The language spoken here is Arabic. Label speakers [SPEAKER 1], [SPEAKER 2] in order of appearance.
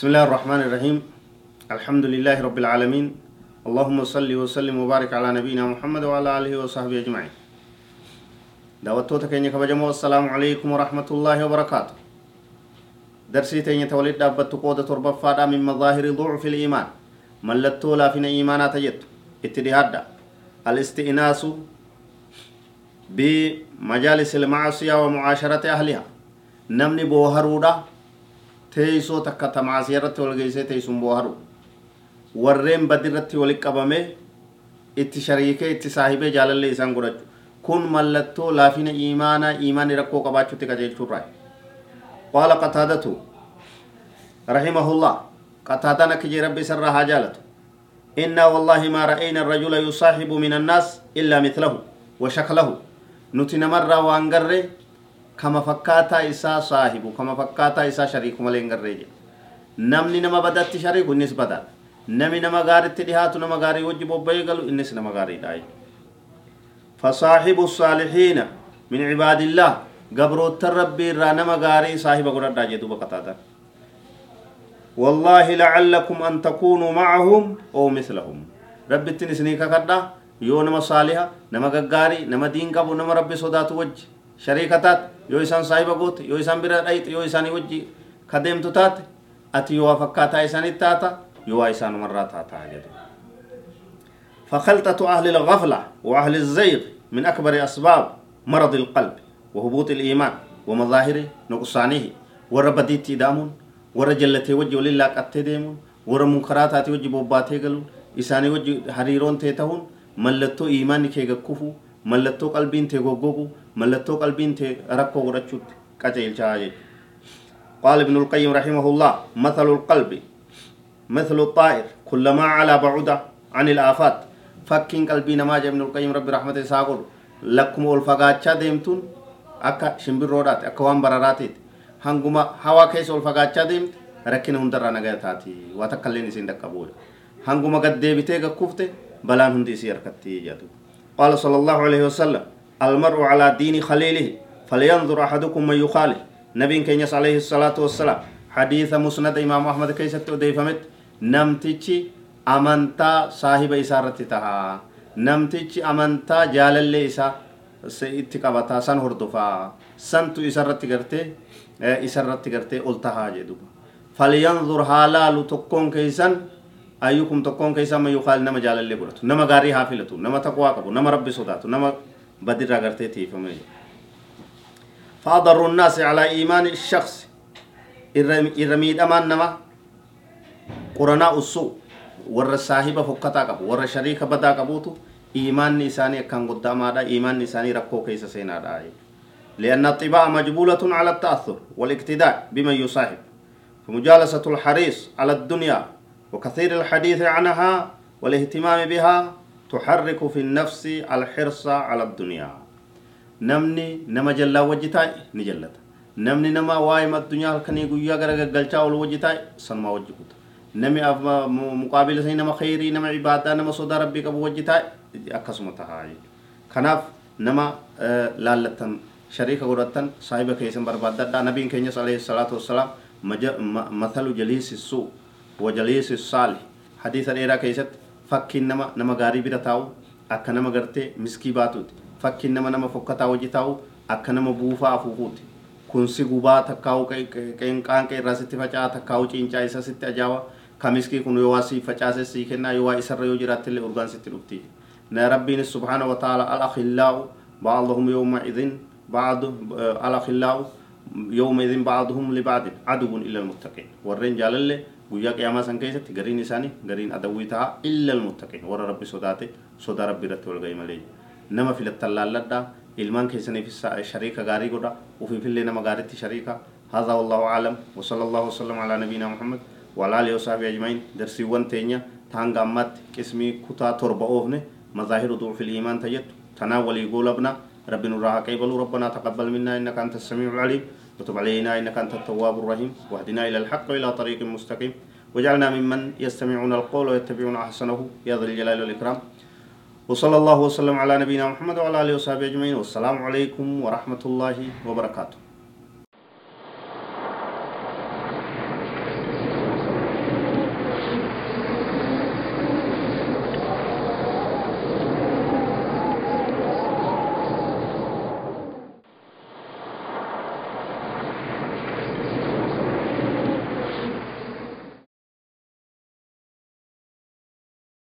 [SPEAKER 1] بسم الله الرحمن الرحيم الحمد لله رب العالمين اللهم صل وسلم وبارك على نبينا محمد وعلى آله وصحبه أجمعين دعوتوتا كينيا كبجمو السلام عليكم ورحمة الله وبركاته درسي تينيا تولد دابت قودة تربة فادا من مظاهر ضعف الإيمان ملتو لا فينا إيمانا تجد اتدهاد الاستئناس بمجالس المعصية ومعاشرة أهلها نمني بوهرودا teeysoo takka tamaasii irratti wal geessee teessuun booharu warreen badi irratti walitti qabame itti shariikee itti saahibee jaalallee isaan godhachu kun mallattoo laafina iimaanaa iimaanni rakkoo qabaachuutti qajeelchuurraa qaala qataadatu rahimahullah qataadaan akka jee rabbi isarraa haa jaalatu إنا والله ما رأينا الرجل يصاحب من الناس إلا مثله وشكله نتنمر وانقره kama fakkaataa isaa saahibu kama fakkaataa isaa shariiku malee hin garree jedhe namni nama badatti shariiku innis badaadha nami nama gaaritti dhihaatu nama gaarii wajji bobba'ee galu innis nama gaariidha fasaahibu saalihiina min cibaadillah gabroottan rabbii irraa nama gaarii saahiba godhadhaa jedhu baqataatan والله لعلكم أن تكونوا معهم أو مثلهم رب التنسني ككدا يو نما صالحة نما غغاري نما دين قبو نما ربي صدات وجه shariikataat yoo isaan saahiba goote yoo isaan bira dhayte yoo isaanii wajji kadeemtu taate ati yoo fakkaataa isaanitti taata yoo waa isaanumarraa taataa jedhe فخلطة أهل الغفلة وأهل الزيغ من أكبر أسباب مرض القلب وهبوط الإيمان ومظاهر نقصانه ورا بديت دامون ورا جلتي وجه ولله قد ديمون ورا منكرات وجه بوباتي قالوا إساني وجه حريرون تيتهون ملتو إيمان كي كفو mallattoo qalbiin tee goggogu mallattoo qalbiin tee rakkoo godhachuutti qaceelchaa jechuudha ابن القيم رحمه الله مثل القلب مثل الطائر كلما على بعد عن الآفات فكين قلبي نماج ابن القيم ربي رحمته ساقول لكم الفقاتشا ديمتون أكا شمبرودات أكا وان براراتيت هنگما هوا كيس الفقاتشا ديمت ركين هندر نغاية تاتي واتكالين سين دقبول هنگما قد ديبتي كفته بلان هندي سيركتي جاتو قال صلى الله عليه وسلم المرء على دين خليله فلينظر أحدكم من يخالف. نبي كينيس عليه الصلاة والسلام. حديث مسند إمام أحمد كيست وديفمت نمتشي أمنتا صاحب إسارة تها. نمتشي أمنتا جال اللي إسا itti qabataa san hordofaa santu isarratti gartee isarratti gartee ol tahaa jedhuba falyanzur haa laalu tokkoon keeysan ayyukum tokkoon keessa amma yuukaal nama jaalallee godhatu nama gaarii haa filatu nama taqwaa qabu nama rabbi sodaatu nama badirraa gartee tiifame فأضر الناس على إيمان الشخص. إرميد أمان نما. قرناء السوء. ور صاحب فكتا قبو ور شريك بدا قبوتو إيمان نساني كان قدام هذا إيمان نساني ركو كيس سينا داي لأن الطباع مجبولة على التأثر والإقتداء بمن يصاحب. فمجالسة الحريص على الدنيا وكثير الحديث عنها والاهتمام بها تحرك في النفس الحرص على الدنيا. نمني نما جلا وجتاي نجلت نمني نما وايم الدنيا كني غيا غرغ غلچا ول وجتاي سنما وجكوت نمي مقابل سي نما خيري نما عبادة نما صدى ربي كبو وجتاي اكسمتها هاي كناف نما لالتن شريك غرتن صاحب كيسن بربادة نبي كينيس عليه الصلاة والسلام مثل جليس السوء. وجليس الصالح حديث ديرا كيست فكين نما نما غاري بيرا تاو akka nama gartee miskii baatuuti fakkiin nama nama fokkataa hojii taa'u akka nama buufaa afuufuuti kunsi gubaa takkaa'u qaanqee irraa sitti facaa takkaa'u ciincaa isa sitti ajaawa ka miskii kun yoo waa sii facaase sii kennaa yoo waa isarra yoo jiraatti illee urgaan sitti dhufti na rabbiinis subhaana wa ta'ala al akhillaa'u ba'aduhum yawma idin ba'adu al akhillaa'u yawma idin ba'aduhum li ba'din aduwwun illa almuttaqiin warreen jaalalle guyyaa qiyaamaa san keessatti gariin isaanii gariin adawwii ta'a illa almuttaqiin warra rabbi sodaate sodaa rabbi irratti wal gahi malee nama filattan laalladhaa ilmaan keessaniif shariika gaarii godha ufiifillee nama gaariitti shariika هذا والله أعلم وصلى الله وسلم على نبينا محمد وعلى آله وصحبه أجمعين درسي وان تينيا تانغامات اسمي كتا تربة أوفنه مظاهر ضعف الإيمان تجد تناولي يقول ابنا رب نراها قيبل ربنا تقبل منا إنك أنت السميع العليم وتب علينا إنك أنت التواب الرحيم. واهدنا إلى الحق وإلى طريق مستقيم. وجعلنا ممن يستمعون القول ويتبعون أحسنه. يا ذا الجلال والإكرام. وصلى الله وسلم على نبينا محمد وعلى آله وصحبه أجمعين. والسلام عليكم ورحمة الله وبركاته.